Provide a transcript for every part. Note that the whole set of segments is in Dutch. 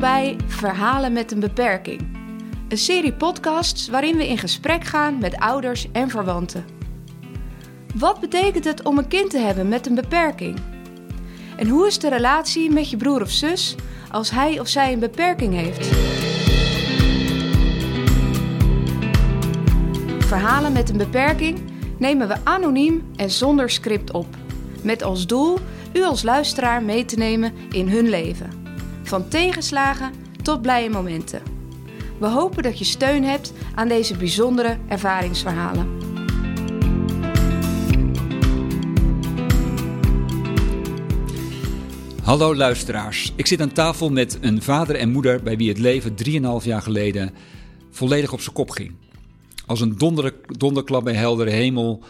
Bij Verhalen met een beperking. Een serie podcasts waarin we in gesprek gaan met ouders en verwanten. Wat betekent het om een kind te hebben met een beperking? En hoe is de relatie met je broer of zus als hij of zij een beperking heeft? Verhalen met een beperking nemen we anoniem en zonder script op. Met als doel u als luisteraar mee te nemen in hun leven. Van tegenslagen tot blije momenten. We hopen dat je steun hebt aan deze bijzondere ervaringsverhalen. Hallo luisteraars. Ik zit aan tafel met een vader en moeder bij wie het leven 3,5 jaar geleden volledig op zijn kop ging. Als een donder, donderklap bij heldere hemel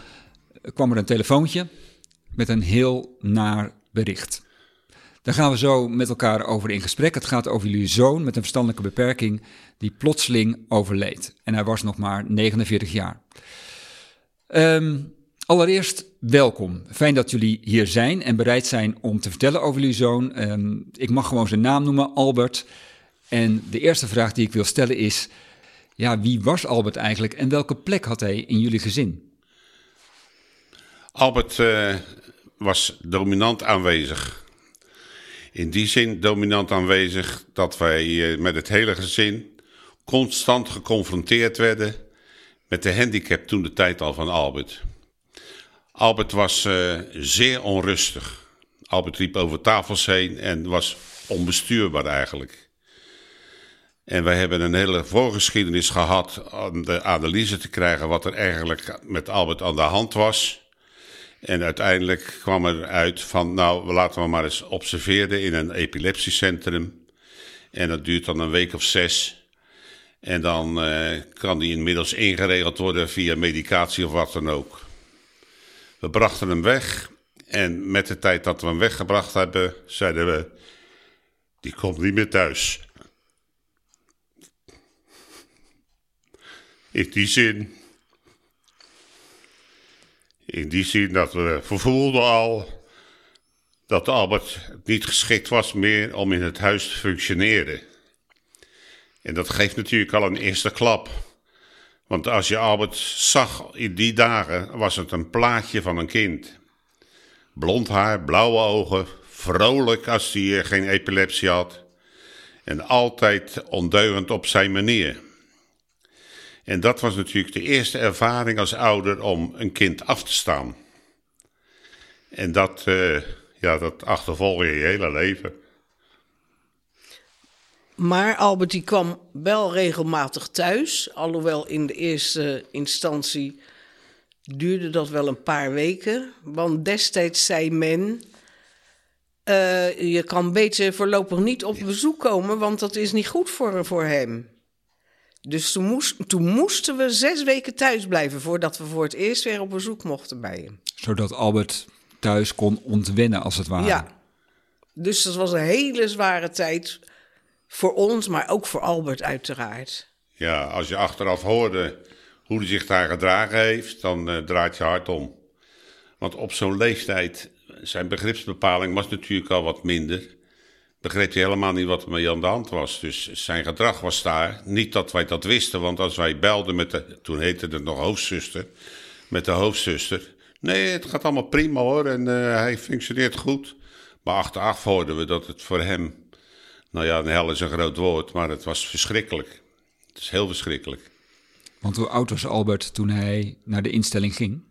kwam er een telefoontje met een heel naar bericht. Daar gaan we zo met elkaar over in gesprek. Het gaat over jullie zoon met een verstandelijke beperking die plotseling overleed. En hij was nog maar 49 jaar. Ehm, allereerst welkom. Fijn dat jullie hier zijn en bereid zijn om te vertellen over jullie zoon. Ehm, ik mag gewoon zijn naam noemen, Albert. En de eerste vraag die ik wil stellen is: ja, wie was Albert eigenlijk en welke plek had hij in jullie gezin? Albert uh, was dominant aanwezig. In die zin dominant aanwezig dat wij eh, met het hele gezin constant geconfronteerd werden met de handicap toen de tijd al van Albert. Albert was uh, zeer onrustig. Albert liep over tafels heen en was onbestuurbaar eigenlijk. En wij hebben een hele voorgeschiedenis gehad om de analyse te krijgen wat er eigenlijk met Albert aan de hand was. En uiteindelijk kwam er uit van, nou, laten we maar eens observeren in een epilepsiecentrum. En dat duurt dan een week of zes. En dan uh, kan die inmiddels ingeregeld worden via medicatie of wat dan ook. We brachten hem weg. En met de tijd dat we hem weggebracht hebben, zeiden we: Die komt niet meer thuis. In die zin in die zin dat we vervoelden al dat Albert niet geschikt was meer om in het huis te functioneren. En dat geeft natuurlijk al een eerste klap. Want als je Albert zag in die dagen, was het een plaatje van een kind. Blond haar, blauwe ogen, vrolijk als hij geen epilepsie had. En altijd ondeugend op zijn manier. En dat was natuurlijk de eerste ervaring als ouder om een kind af te staan. En dat, uh, ja, dat achtervolg je je hele leven. Maar Albert die kwam wel regelmatig thuis, alhoewel in de eerste instantie duurde dat wel een paar weken. Want destijds zei men, uh, je kan beter voorlopig niet op bezoek komen, want dat is niet goed voor, voor hem. Dus toen, moest, toen moesten we zes weken thuis blijven voordat we voor het eerst weer op bezoek mochten bij hem. Zodat Albert thuis kon ontwennen, als het ware. Ja, dus dat was een hele zware tijd voor ons, maar ook voor Albert uiteraard. Ja, als je achteraf hoorde hoe hij zich daar gedragen heeft, dan uh, draait je hart om. Want op zo'n leeftijd, zijn begripsbepaling was natuurlijk al wat minder begreep hij helemaal niet wat er met aan de hand was. Dus zijn gedrag was daar. Niet dat wij dat wisten, want als wij belden met de, toen heette het nog hoofdzuster, met de hoofdzuster. Nee, het gaat allemaal prima hoor en uh, hij functioneert goed. Maar achteraf hoorden we dat het voor hem, nou ja, een hel is een groot woord, maar het was verschrikkelijk. Het is heel verschrikkelijk. Want hoe oud was Albert toen hij naar de instelling ging?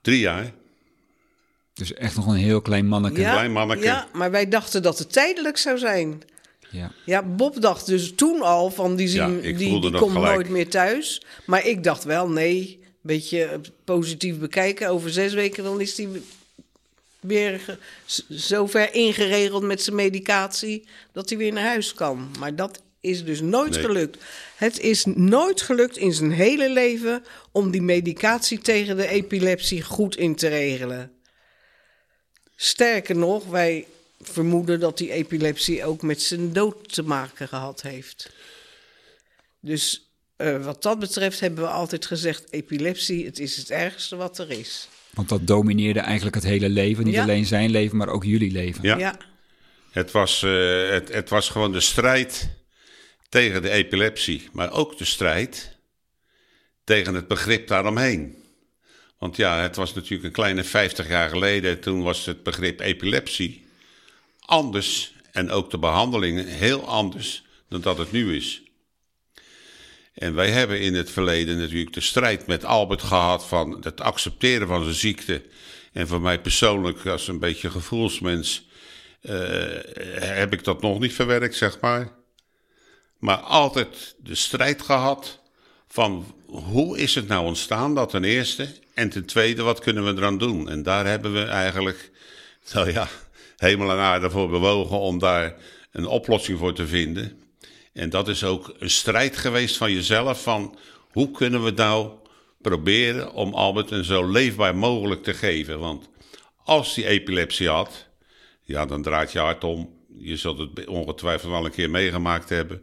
Drie jaar. Dus echt nog een heel klein manneke. Ja, klein manneke. ja, maar wij dachten dat het tijdelijk zou zijn. Ja. ja, Bob dacht dus toen al van die, zien, die, die komt nooit meer thuis. Maar ik dacht wel, nee, een beetje positief bekijken. Over zes weken dan is hij weer zover ingeregeld met zijn medicatie dat hij weer naar huis kan. Maar dat is dus nooit gelukt. Het is nooit gelukt in zijn hele leven om die medicatie tegen de epilepsie goed in te regelen. Sterker nog, wij vermoeden dat die epilepsie ook met zijn dood te maken gehad heeft. Dus uh, wat dat betreft hebben we altijd gezegd: epilepsie, het is het ergste wat er is. Want dat domineerde eigenlijk het hele leven. Niet alleen zijn leven, maar ook jullie leven. Ja. ja. Het was, uh, het, het was gewoon de strijd tegen de epilepsie, maar ook de strijd tegen het begrip daaromheen. Want ja, het was natuurlijk een kleine 50 jaar geleden, toen was het begrip epilepsie anders en ook de behandelingen heel anders dan dat het nu is. En wij hebben in het verleden natuurlijk de strijd met Albert gehad van het accepteren van zijn ziekte. En voor mij persoonlijk, als een beetje gevoelsmens, uh, heb ik dat nog niet verwerkt, zeg maar. Maar altijd de strijd gehad van hoe is het nou ontstaan, dat ten eerste. En ten tweede, wat kunnen we eraan doen? En daar hebben we eigenlijk, nou ja, hemel en aarde voor bewogen om daar een oplossing voor te vinden. En dat is ook een strijd geweest van jezelf van hoe kunnen we nou proberen om Albert een zo leefbaar mogelijk te geven. Want als hij epilepsie had, ja, dan draait je hart om. Je zult het ongetwijfeld wel een keer meegemaakt hebben.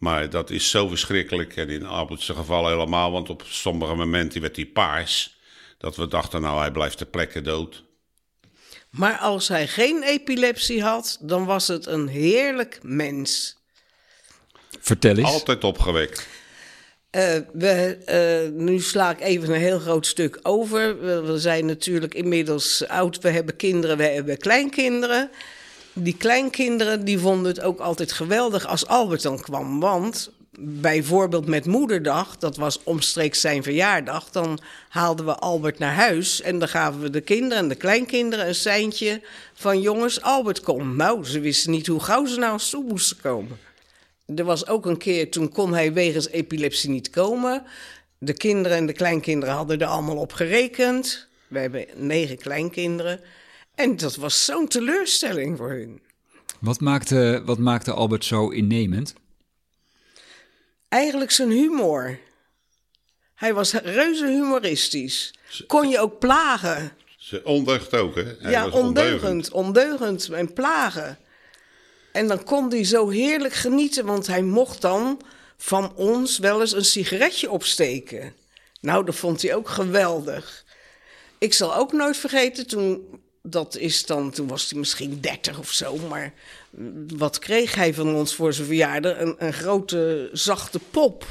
Maar dat is zo verschrikkelijk. En in Albert's geval helemaal, want op sommige momenten werd hij paars. Dat we dachten, nou, hij blijft ter plekke dood. Maar als hij geen epilepsie had, dan was het een heerlijk mens. Vertel eens. Altijd opgewekt. Uh, we, uh, nu sla ik even een heel groot stuk over. We, we, zijn natuurlijk inmiddels oud, we hebben kinderen, we hebben kleinkinderen. Die kleinkinderen die vonden het ook altijd geweldig als Albert dan kwam. Want bijvoorbeeld met Moederdag, dat was omstreeks zijn verjaardag, dan haalden we Albert naar huis en dan gaven we de kinderen en de kleinkinderen een seintje van jongens, Albert komt. Nou, ze wisten niet hoe gauw ze nou toe moesten komen. Er was ook een keer, toen kon hij wegens epilepsie niet komen. De kinderen en de kleinkinderen hadden er allemaal op gerekend. We hebben negen kleinkinderen. En dat was zo'n teleurstelling voor hun. Wat maakte, wat maakte Albert zo innemend? Eigenlijk zijn humor. Hij was reuze humoristisch. Kon je ook plagen. Ze ondeugd ook, hè? Hij ja, ondeugend, ondeugend en plagen. En dan kon hij zo heerlijk genieten, want hij mocht dan van ons wel eens een sigaretje opsteken. Nou, dat vond hij ook geweldig. Ik zal ook nooit vergeten, toen, dat is dan, toen was hij misschien dertig of zo, maar wat kreeg hij van ons voor zijn verjaardag? Een, een grote, zachte pop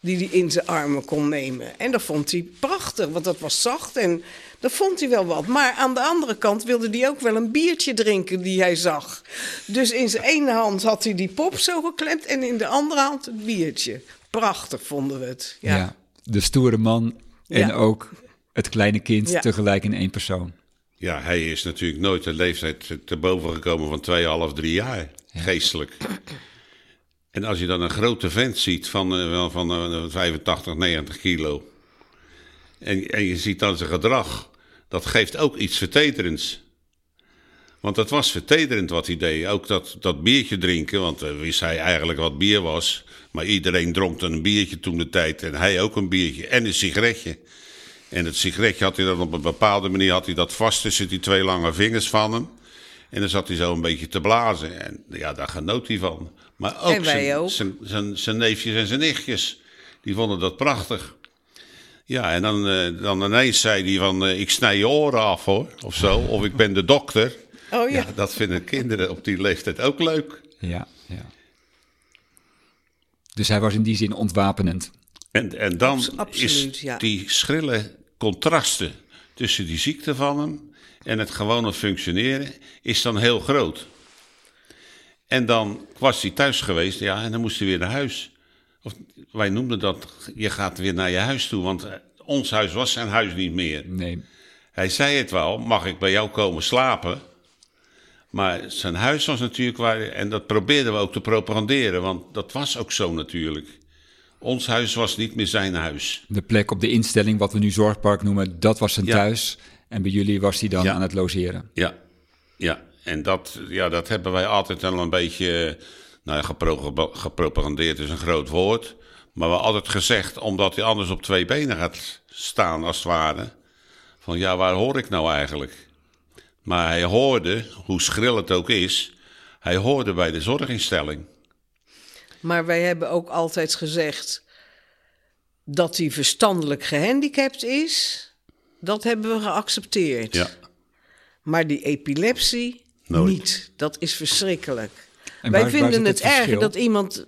die hij in zijn armen kon nemen. En dat vond hij prachtig, want dat was zacht en dat vond hij wel wat. Maar aan de andere kant wilde hij ook wel een biertje drinken die hij zag. Dus in zijn ene hand had hij die pop zo geklemd en in de andere hand het biertje. Prachtig vonden we het. Ja, de stoere man en ook het kleine kind tegelijk in één persoon. Ja, hij is natuurlijk nooit de leeftijd te boven gekomen van 2,5, 3 jaar, geestelijk. En als je dan een grote vent ziet van, uh, van uh, 85, 90 kilo. En, en je ziet dan zijn gedrag. Dat geeft ook iets vertederends. Want dat was vertederend wat hij deed. Ook dat, dat biertje drinken, want uh, wist hij eigenlijk wat bier was. Maar iedereen dronk een biertje toen de tijd. En hij ook een biertje en een sigaretje. En het sigaretje had hij dan op een bepaalde manier had hij dat vast tussen die twee lange vingers van hem. En dan zat hij zo een beetje te blazen. En ja, daar genoot hij van. Maar ook, zijn, ook. Zijn, zijn, zijn, neefjes en zijn nichtjes. Die vonden dat prachtig. Ja, en dan, uh, dan ineens zei hij van, uh, ik snij je oren af hoor, of zo. Of ik ben de dokter. Oh ja. ja. Dat vinden kinderen op die leeftijd ook leuk. Ja, ja. Dus hij was in die zin ontwapenend. En, en dan Absoluut, is ja. die schrille contrasten tussen die ziekte van hem en het gewone functioneren is dan heel groot. En dan was hij thuis geweest, ja, en dan moest hij weer naar huis. Of, wij noemden dat, je gaat weer naar je huis toe, want ons huis was zijn huis niet meer. Nee. Hij zei het wel, mag ik bij jou komen slapen? Maar zijn huis was natuurlijk waar, en dat probeerden we ook te propaganderen, want dat was ook zo natuurlijk. Ons huis was niet meer zijn huis. De plek op de instelling, wat we nu zorgpark noemen, dat was zijn thuis. En bij jullie was hij dan aan het logeren. Ja, ja. En dat, ja, dat hebben wij altijd wel een beetje nou, gepro gepropagandeerd, is een groot woord. Maar we altijd gezegd, omdat hij anders op twee benen gaat staan, als het ware. Van ja, waar hoor ik nou eigenlijk? Maar hij hoorde, hoe schril het ook is, hij hoorde bij de zorginstelling. Maar wij hebben ook altijd gezegd dat hij verstandelijk gehandicapt is. Dat hebben we geaccepteerd. Ja. Maar die epilepsie, niet. Dat is verschrikkelijk. Wij vinden het, het erger dat iemand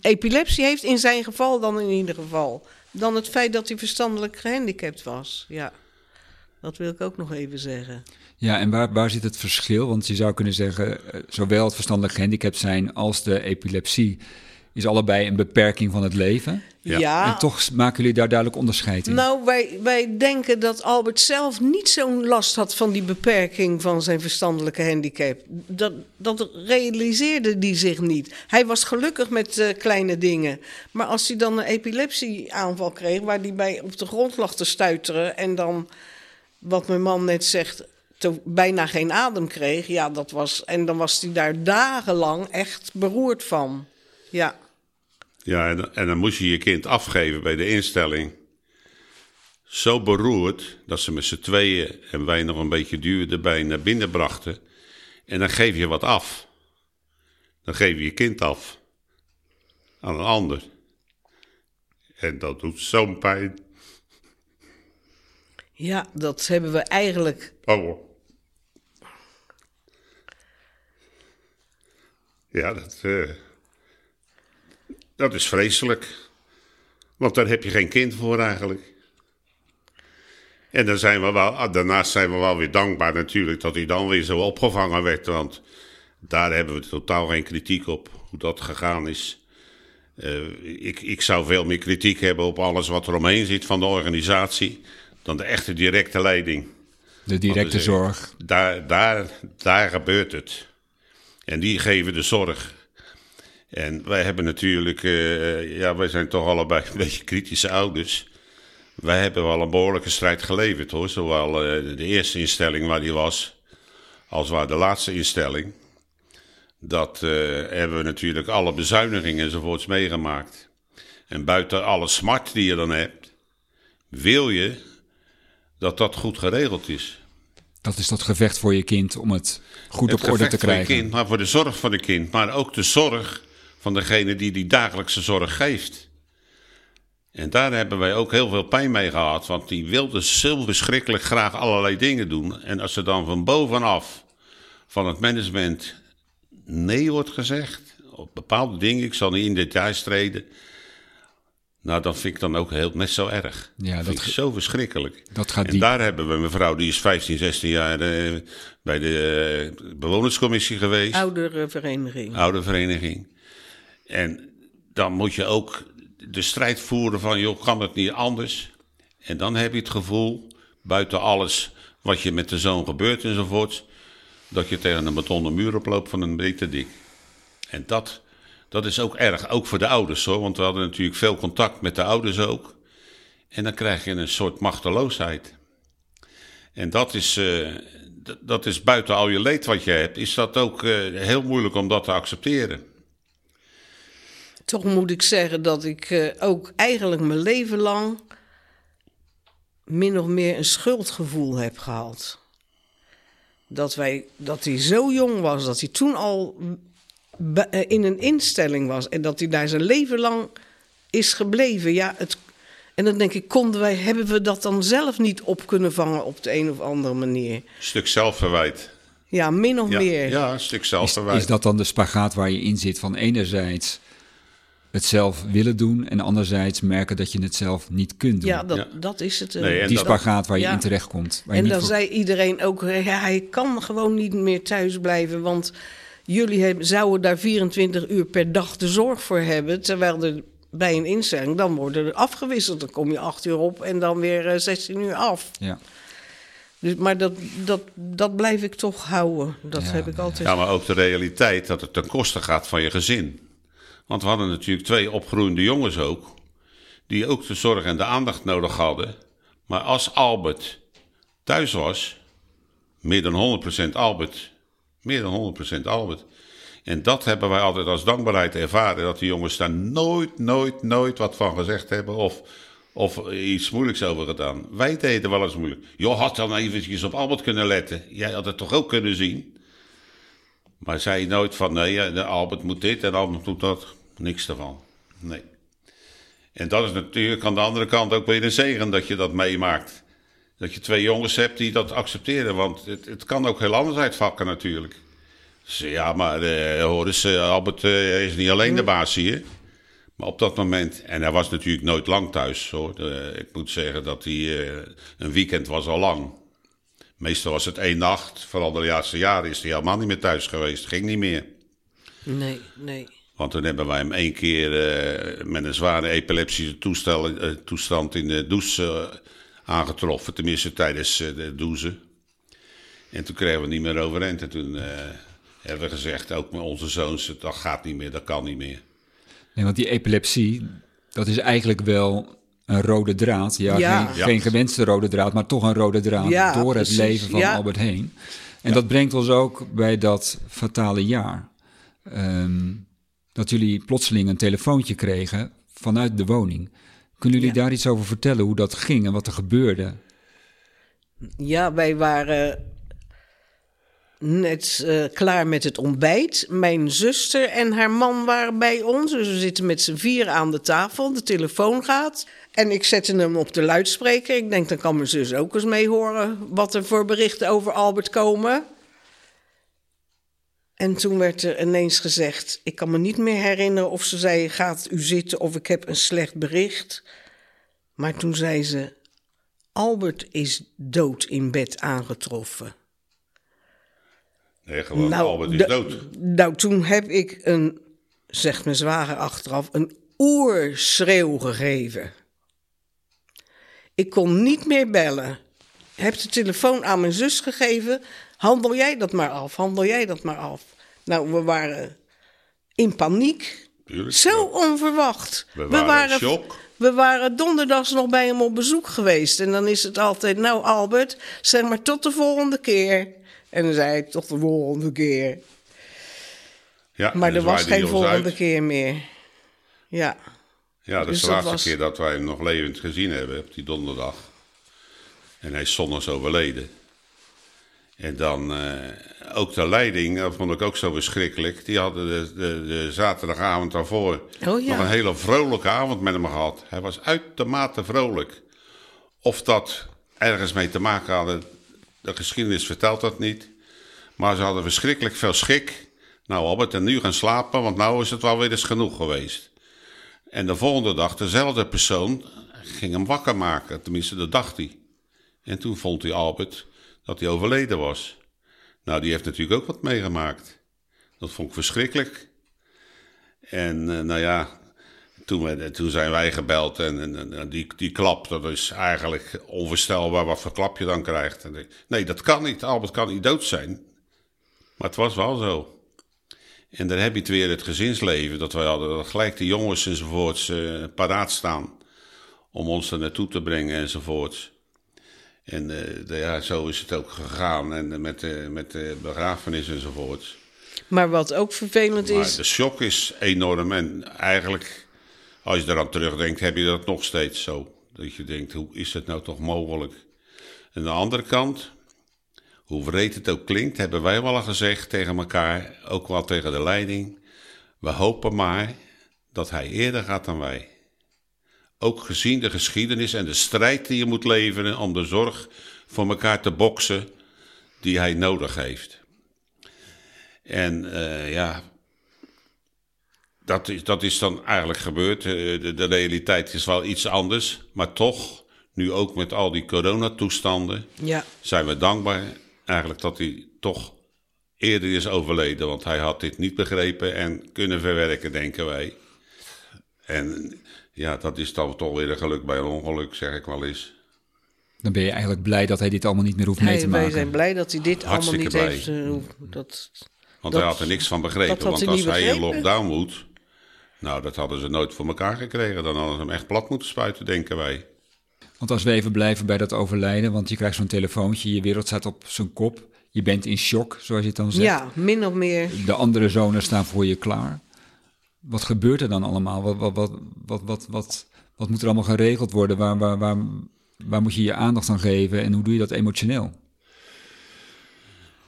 epilepsie heeft, in zijn geval dan in ieder geval. Dan het feit dat hij verstandelijk gehandicapt was. Ja, dat wil ik ook nog even zeggen. Ja, en waar, waar zit het verschil? Want je zou kunnen zeggen, eh, zowel het verstandelijk gehandicapt zijn als de epilepsie is allebei een beperking van het leven. Ja. En toch maken jullie daar duidelijk onderscheid in. Nou, wij, wij denken dat Albert zelf niet zo'n last had van die beperking van zijn verstandelijke handicap. Dat, dat realiseerde hij zich niet. Hij was gelukkig met uh, kleine dingen. Maar als hij dan een epilepsieaanval kreeg, waar hij bij op de grond lag te stuiteren en dan, wat mijn man net zegt, bijna geen adem kreeg, ja, dat was. En dan was hij daar dagenlang echt beroerd van. Ja. Ja, en, en dan moest je je kind afgeven bij de instelling. Zo beroerd dat ze met z'n tweeën en wij nog een beetje duur erbij naar binnen brachten. En dan geef je wat af. Dan geef je je kind af aan een ander. En dat doet zo'n pijn. Ja, dat hebben we eigenlijk. Oh. Ja, dat. Uh... Dat is vreselijk. Want daar heb je geen kind voor eigenlijk. En dan zijn we wel, ah, daarnaast zijn we wel weer dankbaar natuurlijk dat hij dan weer zo opgevangen werd. Want daar hebben we totaal geen kritiek op, hoe dat gegaan is. Uh, ik, ik zou veel meer kritiek hebben op alles wat er omheen zit van de organisatie dan de echte directe leiding. De directe zorg. Daar, daar, daar gebeurt het. En die geven de zorg. En wij hebben natuurlijk, uh, ja, wij zijn toch allebei een beetje kritische ouders. Wij hebben wel een behoorlijke strijd geleverd hoor. Zowel uh, de eerste instelling waar die was, als waar de laatste instelling. Dat uh, hebben we natuurlijk alle bezuinigingen enzovoorts meegemaakt. En buiten alle smart die je dan hebt, wil je dat dat goed geregeld is. Dat is dat gevecht voor je kind om het goed op orde te krijgen. Voor je kind, maar voor de zorg van het kind, maar ook de zorg van degene die die dagelijkse zorg geeft. En daar hebben wij ook heel veel pijn mee gehad, want die wilde zo verschrikkelijk graag allerlei dingen doen. En als er dan van bovenaf van het management nee wordt gezegd, op bepaalde dingen, ik zal niet in details treden, nou, dat vind ik dan ook heel net zo erg. Ja, dat vind ik zo verschrikkelijk. Dat gaat en daar hebben we een mevrouw, die is 15, 16 jaar uh, bij de uh, bewonerscommissie geweest. Ouderenvereniging. Ouderenvereniging. En dan moet je ook de strijd voeren van, joh, kan het niet anders? En dan heb je het gevoel, buiten alles wat je met de zoon gebeurt enzovoort, dat je tegen een betonnen muur oploopt van een meter dik. En dat, dat is ook erg, ook voor de ouders hoor, want we hadden natuurlijk veel contact met de ouders ook. En dan krijg je een soort machteloosheid. En dat is, uh, dat is buiten al je leed wat je hebt, is dat ook uh, heel moeilijk om dat te accepteren toch moet ik zeggen dat ik uh, ook eigenlijk mijn leven lang min of meer een schuldgevoel heb gehad. Dat, wij, dat hij zo jong was, dat hij toen al eh, in een instelling was en dat hij daar zijn leven lang is gebleven. Ja, het, en dan denk ik, konden wij, hebben we dat dan zelf niet op kunnen vangen op de een of andere manier? Een stuk zelfverwijt. Ja, min of meer. Ja, een stuk zelfverwijt. Is, is dat dan de spagaat waar je in zit van enerzijds het zelf willen doen en anderzijds merken dat je het zelf niet kunt doen. Ja, dat, dat is het. Nee, die spagaat waar je in terecht komt. En dan zei iedereen ook, ja, hij kan gewoon niet meer thuis blijven, want jullie hebben, zouden daar 24 uur per dag de zorg voor hebben, terwijl er bij een instelling dan worden er afgewisseld. Dan kom je 8 uur op en dan weer 16 uur af. Ja. Dus, maar dat, dat, dat blijf ik toch houden. Dat heb ik altijd. Ja, maar ook de realiteit dat het ten koste gaat van je gezin. Want we hadden natuurlijk twee opgroeiende jongens ook, die ook de zorg en de aandacht nodig hadden. Maar als Albert thuis was, meer dan 100% Albert, meer dan 100% Albert. En dat hebben wij altijd als dankbaarheid ervaren, dat die jongens daar nooit, nooit, nooit wat van gezegd hebben of, of iets moeilijks over gedaan. Wij deden wel eens moeilijk. Joh, had dan eventjes op Albert kunnen letten. Jij had het toch ook kunnen zien? Maar zei nooit van, nee, Albert moet dit en Albert moet dat. Niks daarvan. Nee. En dat is natuurlijk aan de andere kant ook weer een zegen dat je dat meemaakt. Dat je twee jongens hebt die dat accepteren. Want het, het kan ook heel anders uitvakken natuurlijk. ja, maar uh, hoor eens, Albert is niet alleen de baas hier. Maar op dat moment, en hij was natuurlijk nooit lang thuis hoor. ik moet zeggen dat hij een weekend was al lang. Meestal was het één nacht. Vooral de laatste jaren is hij helemaal niet meer thuis geweest. Ging niet meer. Nee, nee. Want toen hebben wij hem één keer met een zware epileptische toestel, toestand in de douche aangetroffen. Tenminste tijdens de douche. En toen kregen we niet meer overeind. En toen hebben we gezegd, ook met onze zoons, dat gaat niet meer, dat kan niet meer. Nee, want die epilepsie, dat is eigenlijk wel een rode draad. Ja, Geen, geen, gewenste rode draad, maar toch een rode draad door het leven van Albert heen. En dat brengt ons ook bij dat fatale jaar. Ehm, dat jullie plotseling een telefoontje kregen vanuit de woning. Kunnen jullie daar iets over vertellen, hoe dat ging en wat er gebeurde? Ja, wij waren net uh, klaar met het ontbijt. Mijn zuster en haar man waren bij ons. Dus we zitten met z'n vier aan de tafel. De telefoon gaat. En ik zette hem op de luidspreker. Ik denk, dan kan mijn zus ook eens mee horen wat er voor berichten over Albert komen. En toen werd er ineens gezegd: Ik kan me niet meer herinneren of ze zei: Gaat u zitten of ik heb een slecht bericht. Maar toen zei ze: Albert is dood in bed aangetroffen. Nee, gewoon nou, Albert is dood. Nou, toen heb ik een, zegt mijn zwager achteraf, een oerschreeuw gegeven. Ik kon niet meer bellen. Heb de telefoon aan mijn zus gegeven. Handel jij dat maar af, handel jij dat maar af. Nou, we waren in paniek. Tuurlijk, Zo onverwacht. We waren, we waren shock. We waren donderdags nog bij hem op bezoek geweest. En dan is het altijd, nou Albert, zeg maar tot de volgende keer. En dan zei ik, tot de volgende keer. Ja, maar er was geen volgende keer meer. Ja. Ja, dat is dus de laatste keer dat wij hem nog levend gezien hebben, op die donderdag. En hij is zondags overleden. En dan uh, ook de leiding, dat vond ik ook zo verschrikkelijk. Die hadden de, de, de zaterdagavond daarvoor oh, ja. nog een hele vrolijke avond met hem gehad. Hij was uitermate vrolijk. Of dat ergens mee te maken hadden, de geschiedenis vertelt dat niet. Maar ze hadden verschrikkelijk veel schik. Nou Albert, en nu gaan slapen, want nou is het wel weer eens genoeg geweest. En de volgende dag, dezelfde persoon ging hem wakker maken. Tenminste, dat dacht hij. En toen vond hij Albert dat hij overleden was. Nou, die heeft natuurlijk ook wat meegemaakt. Dat vond ik verschrikkelijk. En uh, nou ja, toen, toen zijn wij gebeld en, en, die, die klap, dat is eigenlijk onvoorstelbaar wat voor klap je dan krijgt. Nee, dat kan niet. Albert kan niet dood zijn. Maar het was wel zo. En dan heb je het weer het gezinsleven dat wij hadden. gelijk de jongens enzovoorts uh, paraat staan om ons er naartoe te brengen enzovoorts. En uh, ja, zo is het ook gegaan en met, uh, met de begrafenis enzovoorts. Maar wat ook vervelend maar is. De shock is enorm. En eigenlijk, als je eraan terugdenkt, heb je dat nog steeds zo. Dat je denkt, hoe is het nou toch mogelijk? En aan de andere kant, hoe vreed het ook klinkt, hebben wij wel al gezegd tegen elkaar, ook wel tegen de leiding. We hopen maar dat hij eerder gaat dan wij. Ook gezien de geschiedenis en de strijd die je moet leveren om de zorg voor elkaar te boksen die hij nodig heeft. En uh, ja, dat is, dat is dan eigenlijk gebeurd. Eh, de, de, realiteit is wel iets anders, maar toch, nu ook met al die coronatoestanden, ja. zijn we dankbaar eigenlijk dat hij toch eerder is overleden. Want hij had dit niet begrepen en kunnen verwerken, denken wij. En ja, dat is dan toch weer een geluk bij een ongeluk, zeg ik wel eens. Dan ben je eigenlijk blij dat hij dit allemaal niet meer hoeft mee te maken. Wij zijn blij dat hij dit allemaal niet blij. heeft. Uh, dat, want hij had er niks van begrepen. Want als hij in lockdown moet, nou, dat hadden ze nooit voor elkaar gekregen. Dan hadden ze hem echt plat moeten spuiten, denken wij. Want als we even blijven bij dat overlijden, want je krijgt zo'n telefoontje, je wereld staat op zijn kop. Je bent in shock, zoals je het dan zegt. Ja, min of meer. De andere zonen staan voor je klaar. Wat gebeurt er dan allemaal? Wat, wat, wat, wat, wat, wat, wat moet er allemaal geregeld worden? Waar, waar, waar, waar moet je je aandacht aan geven en hoe doe je dat emotioneel?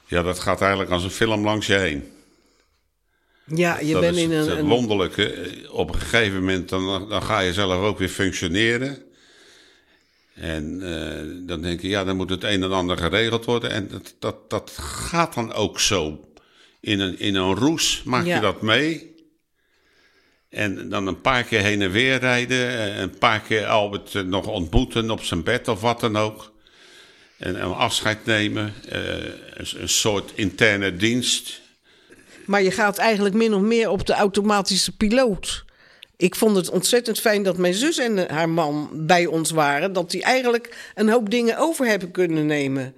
Ja, dat gaat eigenlijk als een film langs je heen. Ja, je bent in een... Het wonderlijke. Op een gegeven moment dan, dan ga je zelf ook weer functioneren. En dan denk je, ja, dan moet het een en ander geregeld worden. En dat, dat, dat gaat dan ook zo. In een, in een roes maak je dat mee. En dan een paar keer heen en weer rijden. Een paar keer Albert nog ontmoeten op zijn bed of wat dan ook. En, afscheid nemen. een, een soort interne dienst. Maar je gaat eigenlijk min of meer op de automatische piloot. Ik vond het ontzettend fijn dat mijn zus en haar man bij ons waren. Dat die eigenlijk een hoop dingen over hebben kunnen nemen.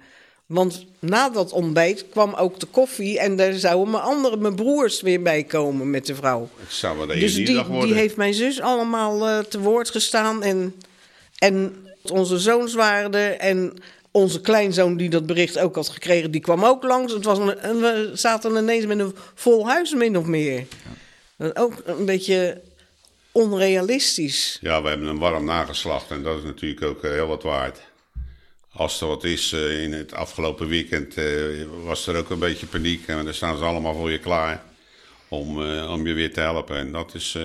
Want na dat ontbijt kwam ook de koffie en daar zouden mijn andere, mijn broers weer bij komen met de vrouw. Het zou wel dus die, die heeft mijn zus allemaal uh, te woord gestaan en, en onze zoons waren er en onze kleinzoon die dat bericht ook had gekregen, die kwam ook langs. Het was een, we zaten ineens met een vol huis min of meer. Ja. Ook een beetje onrealistisch. Ja, we hebben een warm nageslacht en dat is natuurlijk ook eh, heel wat waard. Als er wat is eh, in het afgelopen weekend, eh, was er ook een beetje paniek. En dan staan ze allemaal voor je klaar om, om je weer te helpen. En dat is,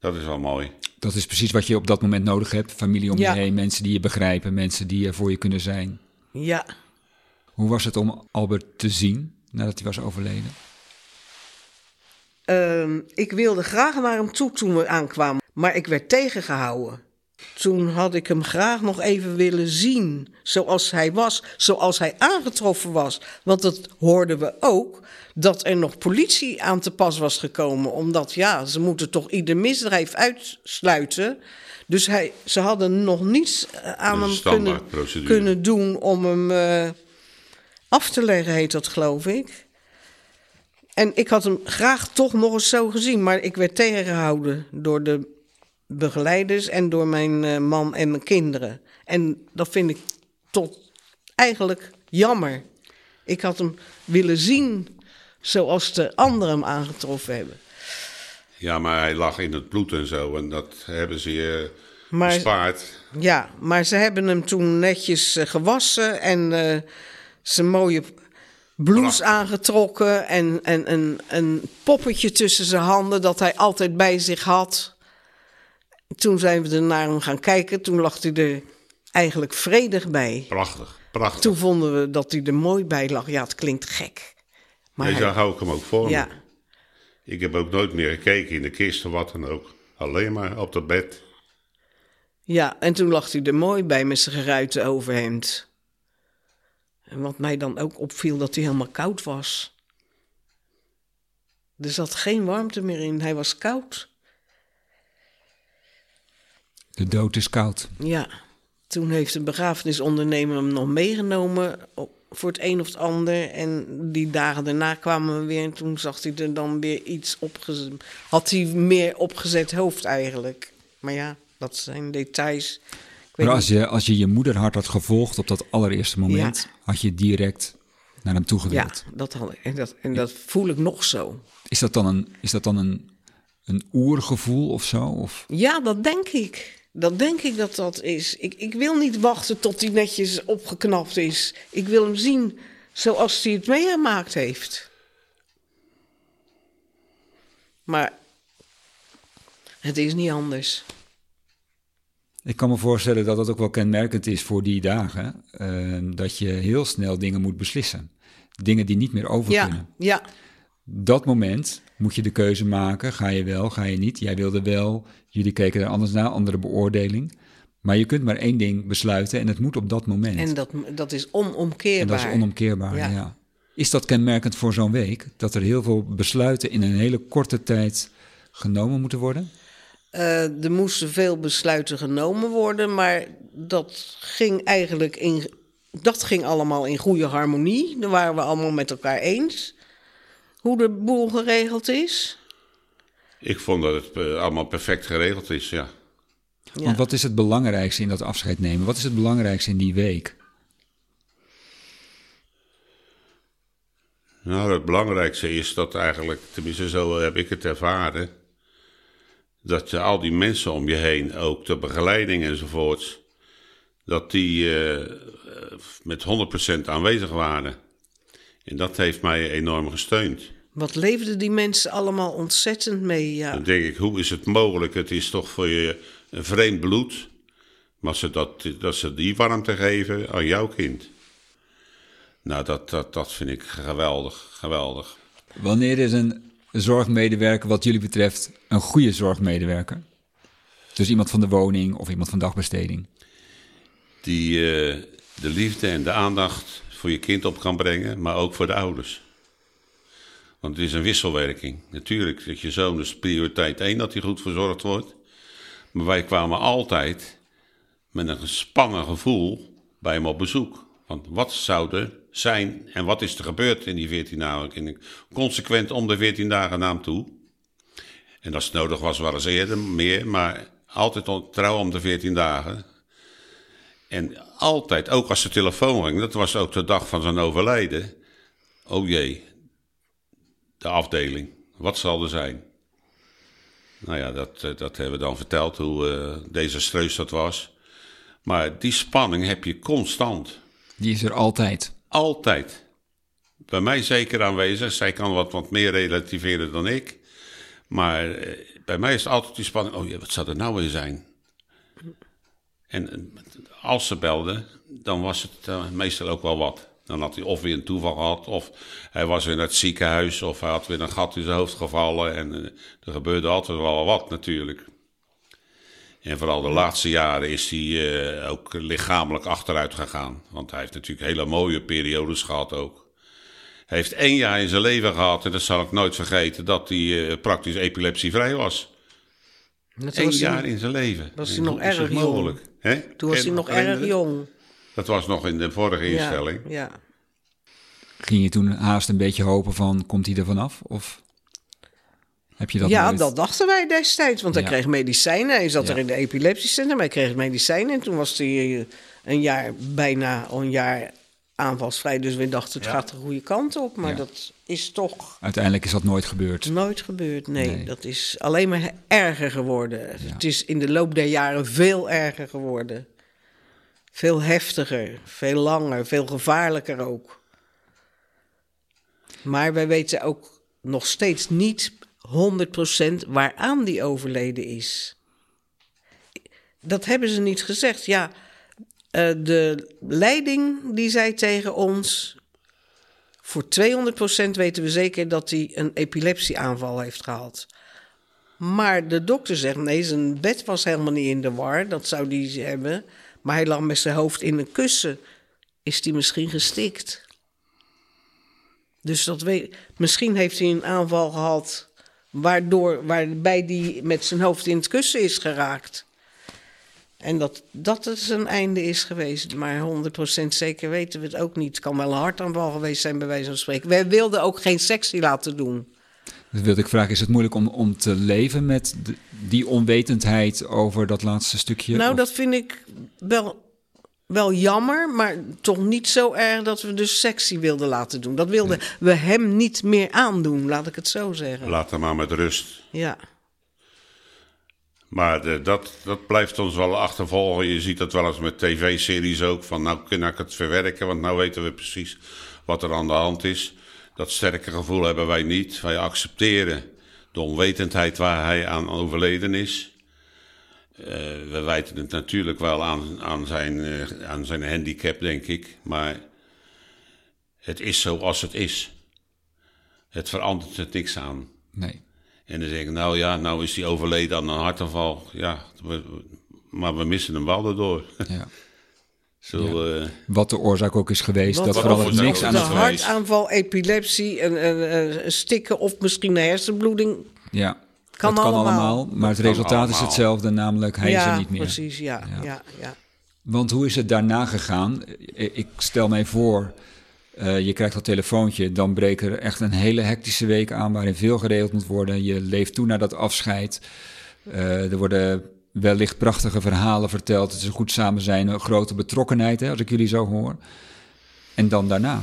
dat is wel mooi. Dat is precies wat je op dat moment nodig hebt. Familie om je heen, mensen die je begrijpen, mensen die er voor je kunnen zijn. Ja. Hoe was het om Albert te zien nadat hij was overleden? Ehm, ik wilde graag naar hem toe toen we aankwamen, maar ik werd tegengehouden. Toen had ik hem graag nog even willen zien zoals hij was, zoals hij aangetroffen was. Want dat hoorden we ook, dat er nog politie aan te pas was gekomen. Omdat ja, ze moeten toch ieder misdrijf uitsluiten. Dus hij, ze hadden nog niets eh, aan hem kunnen, kunnen, doen om hem uh, af te leggen, heet dat geloof ik. En ik had hem graag toch nog eens zo gezien, maar ik werd tegengehouden door de begeleiders en door mijn uh, man en mijn kinderen. En dat vind ik tot eigenlijk jammer. Ik had hem willen zien zoals de anderen hem aangetroffen hebben. Ja, maar hij lag in het bloed en zo. En dat hebben ze je maar, bespaard. Ja, maar ze hebben hem toen netjes uh, gewassen en uh, zijn mooie blouse aangetrokken en, en een, een poppetje tussen zijn handen dat hij altijd bij zich had. Toen zijn we er naar hem gaan kijken. Toen lag hij er eigenlijk vredig bij. Prachtig, prachtig. Toen vonden we dat hij er mooi bij lag. Ja, het klinkt gek. Maar nee, hou ik hem ook voor ja. Ik heb ook nooit meer gekeken in de kist of wat dan ook. Alleen maar op het bed. Ja, en toen lag hij er mooi bij met zijn geruite overhemd. En wat mij dan ook opviel, dat hij helemaal koud was. Er zat geen warmte meer in, hij was koud. De dood is koud. Ja, toen heeft de begrafenisondernemer hem nog meegenomen voor het een of het ander. En die dagen daarna kwamen we weer en toen zag hij er dan weer iets opgezet. Had hij meer opgezet hoofd eigenlijk. Maar ja, dat zijn details. Maar als je, als je je moeder hard had gevolgd op dat allereerste moment, had je direct naar hem toegewild. Ja, dat had ik. En dat, en dat voel ik nog zo. Is dat dan een, is dat dan een, een oergevoel of zo? Of? Ja, dat denk ik. Dat denk ik dat dat is. Ik, ik wil niet wachten tot hij netjes opgeknapt is. Ik wil hem zien zoals hij het meegemaakt heeft. Maar het is niet anders. Ik kan me voorstellen dat dat ook wel kenmerkend is voor die dagen. Uh, dat je heel snel dingen moet beslissen. Dingen die niet meer over ja, kunnen. Ja. Dat moment moet je de keuze maken. Ga je wel, ga je niet? Jij wilde wel. Jullie keken er anders naar, andere beoordeling. Maar je kunt maar één ding besluiten en het moet op dat moment. En dat, dat is onomkeerbaar. En dat is onomkeerbaar, ja. ja. Is dat kenmerkend voor zo'n week? Dat er heel veel besluiten in een hele korte tijd genomen moeten worden? Uh, er moesten veel besluiten genomen worden, maar dat ging eigenlijk in, dat ging allemaal in goede harmonie. Daar waren we allemaal met elkaar eens hoe de boel geregeld is. Ik vond dat het uh, allemaal perfect geregeld is, ja. ja. Want wat is het belangrijkste in dat afscheid nemen? Wat is het belangrijkste in die week? Nou, het belangrijkste is dat eigenlijk, tenminste zo heb ik het ervaren dat je al die mensen om je heen, ook de begeleiding enzovoorts, dat die uh, met 100% aanwezig waren. En dat heeft mij enorm gesteund. Wat leefden die mensen allemaal ontzettend mee, ja. Dan denk ik, hoe is het mogelijk? Het is toch voor je een vreemd bloed. Maar ze dat, dat ze die warmte geven aan jouw kind. Nou, dat, dat, dat vind ik geweldig, geweldig. Wanneer is een zorgmedewerker, wat jullie betreft, een goede zorgmedewerker? Dus iemand van de woning of iemand van dagbesteding? Die uh, de liefde en de aandacht voor je kind op kan brengen, maar ook voor de ouders. Want het is een wisselwerking. Natuurlijk dat je zoon dus prioriteit één dat hij goed verzorgd wordt. Maar wij kwamen altijd met een gespannen gevoel bij hem op bezoek. Want wat zou er zijn en wat is er gebeurd in die 14 dagen? Consequent om de 14 dagen naam toe. En als het nodig was, waren ze eerder meer, maar altijd trouw om de 14 dagen. En altijd, ook als de telefoon ging, dat was ook de dag van zijn overlijden. Oh jee, de afdeling. Wat zal er zijn? Nou ja, dat, eh, dat hebben we dan verteld hoe uh, desastreus dat was. Maar die spanning heb je constant. Die is er altijd. Altijd. Bij mij zeker aanwezig. Zij kan wat, wat meer relativeren dan ik. Maar eh, bij mij is het altijd die spanning. Oh ja, wat zou er nou weer zijn? En als ze belden, dan was het meestal ook wel wat. Dan had hij of weer een toeval gehad, of hij was weer in het ziekenhuis, of hij had weer een gat in zijn hoofd gevallen. En eh, er gebeurde altijd wel wat natuurlijk. En vooral de laatste jaren is hij eh, ook lichamelijk achteruit gegaan. Want hij heeft natuurlijk hele mooie periodes gehad ook. Hij heeft één jaar in zijn leven gehad, en dat zal ik nooit vergeten, dat hij uh, praktisch epilepsievrij was. Eén jaar in zijn leven. Was hij nog erg jong? Toen was hij nog erg jong. Dat was nog in de vorige instelling. Ja, Ging je toen haast een beetje hopen van, komt hij er vanaf? Of heb je dat Ja, dat dachten wij destijds. Want hij kreeg medicijnen. Hij zat er in de epilepsiecentrum. Hij kreeg medicijnen. En toen was hij eh, een jaar, bijna een jaar aanvalsvrij. Dus we dachten, het gaat de goede kant op. Maar dat is toch... Uiteindelijk is dat nooit gebeurd. Nooit gebeurd, nee. nee. Dat is alleen maar erger geworden. Het is in de loop der jaren veel erger geworden. Veel heftiger, veel langer, veel gevaarlijker ook. Maar wij weten ook nog steeds niet 100% waaraan die overleden is. Dat hebben ze niet gezegd. Ja, eh, de leiding die zei tegen ons. Voor 200% weten we zeker dat hij een epilepsieaanval heeft gehad. Maar de dokter zegt: nee, zijn bed was helemaal niet in de war. Dat zou hij hebben. Maar hij lag met zijn hoofd in een kussen. Is hij misschien gestikt? Dus dat weet, misschien heeft hij een aanval gehad. Waardoor, waarbij hij met zijn hoofd in het kussen is geraakt. En dat, dat het zijn einde is geweest. Maar 100% zeker weten we het ook niet. Het kan wel een hartaanval geweest zijn, bij wijze van spreken. Wij wilden ook geen sectie laten doen. Dat wilde ik vragen, is het moeilijk om, om te leven met die onwetendheid over dat laatste stukje? Nou, dat vind ik wel, wel jammer, maar toch niet zo erg dat we de sectie wilden laten doen. Dat wilden we hem niet meer aandoen, laat ik het zo zeggen. Laat hem maar met rust. Ja. Maar de, dat, dat blijft ons wel achtervolgen. Je ziet dat wel eens met tv-series ook. Van nou kan ik het verwerken, want nou weten we precies wat er aan de hand is. Dat sterke gevoel hebben wij niet. Wij accepteren de onwetendheid waar hij aan overleden is. Uh, we wijten het natuurlijk wel aan, aan, zijn, uh, aan zijn handicap, denk ik. Maar het is zoals het is. Het verandert er niks aan. Nee. En dan zeg ik, nou ja, nou is hij overleden aan een hartaanval. Ja, maar we missen hem wel erdoor. Ja. Zo, uh, wat de oorzaak ook is geweest, dat verandert niks aan het De hartaanval, epilepsie, een, een, stikken of misschien een hersenbloeding. Ja, kan dat allemaal. kan allemaal. Maar het resultaat is hetzelfde, namelijk hij ja, is er niet meer. Precies, ja, ja. ja, ja. Want hoe is het daarna gegaan? Ik stel mij voor, uh, je krijgt dat telefoontje, dan breekt er echt een hele hectische week aan waarin veel geregeld moet worden. Je leeft toe naar dat afscheid. Uh, er worden wellicht prachtige verhalen verteld. Het is een goed samen zijn, een grote betrokkenheid, hè, als ik jullie zo hoor. En dan daarna,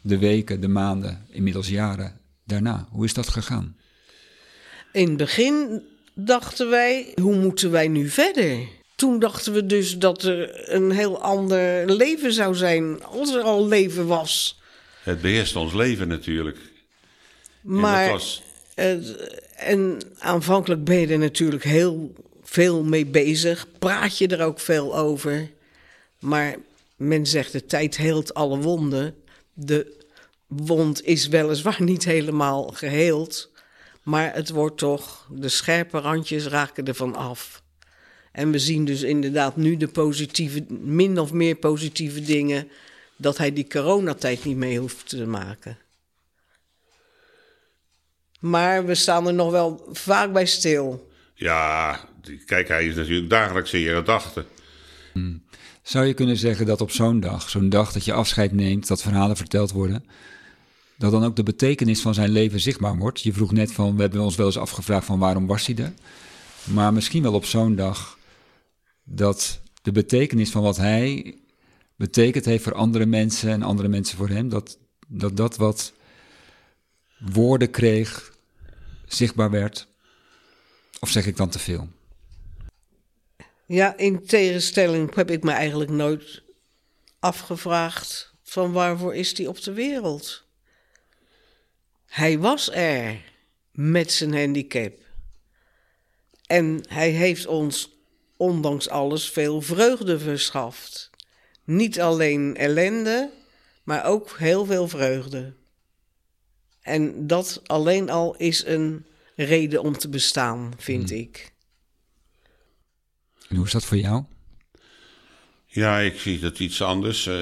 de weken, de maanden, inmiddels jaren daarna. Hoe is dat gegaan? In het begin dachten wij, hoe moeten wij nu verder? Toen dachten we dus dat er een heel ander leven zou zijn als er al leven was. Het beheerst ons leven natuurlijk. Maar, en, was... en aanvankelijk ben je er natuurlijk heel veel mee bezig. Praat je er ook veel over. Maar men zegt de tijd heelt alle wonden. De wond is weliswaar niet helemaal geheeld. Maar het wordt toch, de scherpe randjes raken ervan af. En we zien dus inderdaad nu de positieve, min of meer positieve dingen. Dat hij die coronatijd niet mee hoeft te maken. Maar we staan er nog wel vaak bij stil. Ja, kijk, hij is natuurlijk dagelijks in je gedachten. Zou je kunnen zeggen dat op zo'n dag, zo'n dag dat je afscheid neemt, dat verhalen verteld worden, dat dan ook de betekenis van zijn leven zichtbaar wordt? Je vroeg net van, we hebben ons wel eens afgevraagd van waarom was hij er? Maar misschien wel op zo'n dag dat de betekenis van wat hij betekend heeft voor andere mensen en andere mensen voor hem, dat dat, dat wat woorden kreeg, zichtbaar werd? Of zeg ik dan te veel? Ja, in tegenstelling heb ik me eigenlijk nooit afgevraagd van waarvoor is hij op de wereld? Hij was er met zijn handicap. En hij heeft ons, ondanks alles, veel vreugde verschaft. Niet alleen ellende, maar ook heel veel vreugde. En dat alleen al is een reden om te bestaan, vind hmm. ik. Hoe is dat voor jou? Ja, ik zie dat iets anders. Uh,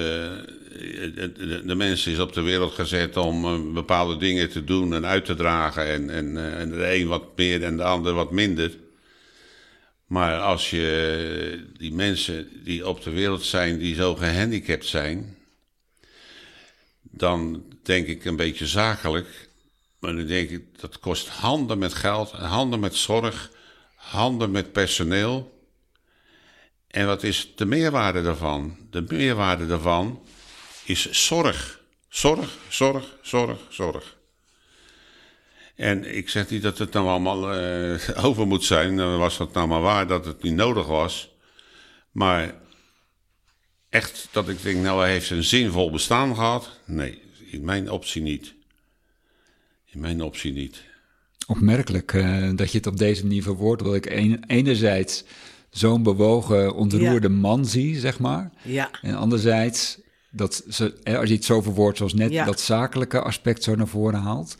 de, mens is op de wereld gezet om uh, bepaalde dingen te doen en uit te dragen. En, en, uh, en de een wat meer en de ander wat minder. Maar als je die mensen die op de wereld zijn, die zo gehandicapt zijn, dan denk ik een beetje zakelijk. Maar dan denk ik, dat kost handen met geld, handen met zorg, handen met personeel. En wat is de meerwaarde daarvan? De meerwaarde daarvan is zorg. Zorg, zorg, zorg, zorg. En ik zeg niet dat het nou allemaal uh, over moet zijn. Was het nou maar waar dat het niet nodig was. Maar echt dat ik denk, nou hij heeft een zinvol bestaan gehad. Nee, in mijn optie niet. In mijn optie niet. Opmerkelijk uh, dat je het op deze manier verwoordt. Dat ik enerzijds zo'n bewogen, ontroerde man zie, zeg maar. Ja. En anderzijds, dat ze, als je het zo verwoordt zoals net, dat zakelijke aspect zo naar voren haalt.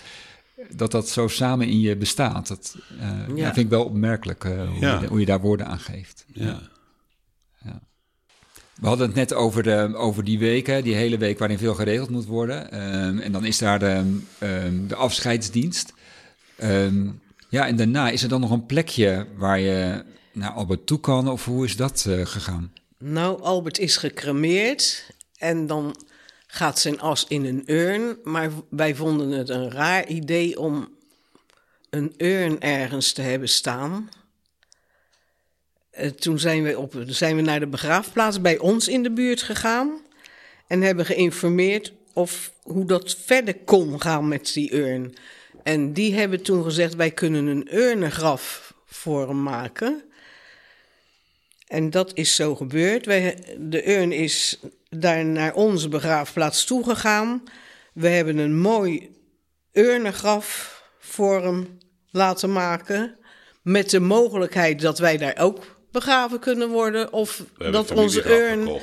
Dat dat zo samen in je bestaat. Dat uh, ja. vind ik wel opmerkelijk uh, hoe, je, hoe, je, daar woorden aan geeft. Ja. We hadden het net over, de, over die weken, die hele week waarin veel geregeld moet worden. Um, en dan is daar de, um, de afscheidsdienst. Um, ja, en daarna is er dan nog een plekje waar je naar Albert toe kan, of hoe is dat uh, gegaan? Nou, Albert is gecremeerd en dan gaat zijn as in een urn. Maar wij vonden het een raar idee om een urn ergens te hebben staan. Uh, toen zijn we, op, zijn we naar de begraafplaats bij ons in de buurt gegaan en hebben geïnformeerd of hoe dat verder kon gaan met die urn. En die hebben toen gezegd: wij kunnen een urnengraf voor hem maken. En dat is zo gebeurd. Wij, de urn is daar naar onze begraafplaats toegegaan. We hebben een mooi urnengraf voor hem laten maken. Met de mogelijkheid dat wij daar ook begraven kunnen worden. Of dat onze urn.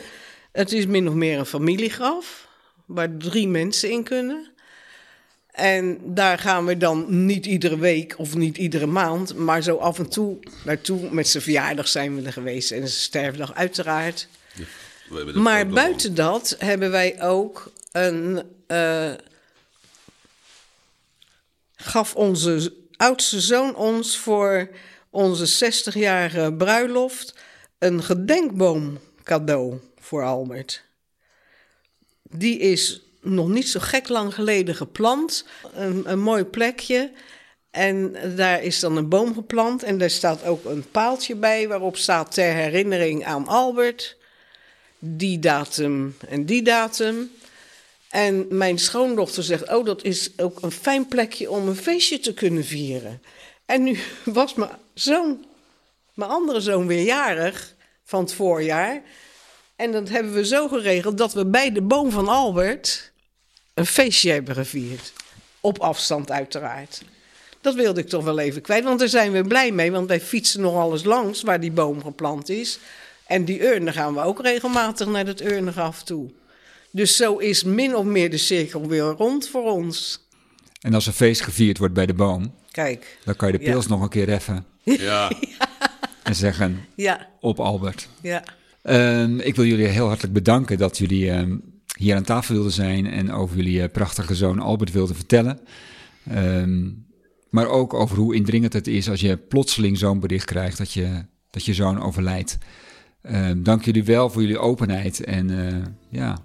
Het is min of meer een familiegraf. Waar drie mensen in kunnen. En daar gaan we dan niet iedere week of niet iedere maand, maar zo af en toe naartoe. Met zijn verjaardag zijn we er geweest en zijn sterfdag uiteraard. maar buiten dat hebben wij ook een. Uh, gaf onze oudste zoon ons voor onze 60-jarige bruiloft een gedenkboom cadeau voor Albert. Die is nog niet zo gek lang geleden geplant. Een, een mooi plekje. En daar is dan een boom geplant. En daar staat ook een paaltje bij waarop staat ter herinnering aan Albert. Die datum en die datum. En mijn schoondochter zegt: Oh, dat is ook een fijn plekje om een feestje te kunnen vieren. En nu was mijn zoon, mijn andere zoon, weer jarig van het voorjaar. En dat hebben we zo geregeld dat we bij de boom van Albert een feestje hebben gevierd. Op afstand uiteraard. Dat wilde ik toch wel even kwijt, want daar zijn we blij mee. Want wij fietsen nog alles langs waar die boom geplant is. En die urne gaan we ook regelmatig naar het urnengraf toe. Dus zo is min of meer de cirkel weer rond voor ons. En als er feest gevierd wordt bij de boom, Kijk, dan kan je de pils nog een keer effen. Ja. En zeggen, ja. op Albert. Ja. Ehm, ik wil jullie heel hartelijk bedanken dat jullie ehm, hier aan tafel wilden zijn en over jullie uh, prachtige zoon Albert wilden vertellen. Ehm, maar ook over hoe indringend het is als je plotseling zo'n bericht krijgt dat je, dat je zoon overlijdt. dank jullie wel voor jullie openheid en uh, ja,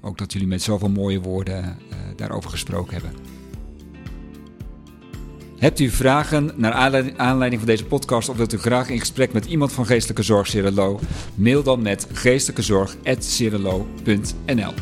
ook dat jullie met zoveel mooie woorden uh, daarover gesproken hebben. Hebt u vragen naar aanleiding van deze podcast of wilt u graag in gesprek met iemand van Geestelijke Zorg Cirelo? Mail dan met geestelijkezorg.cirelo.nl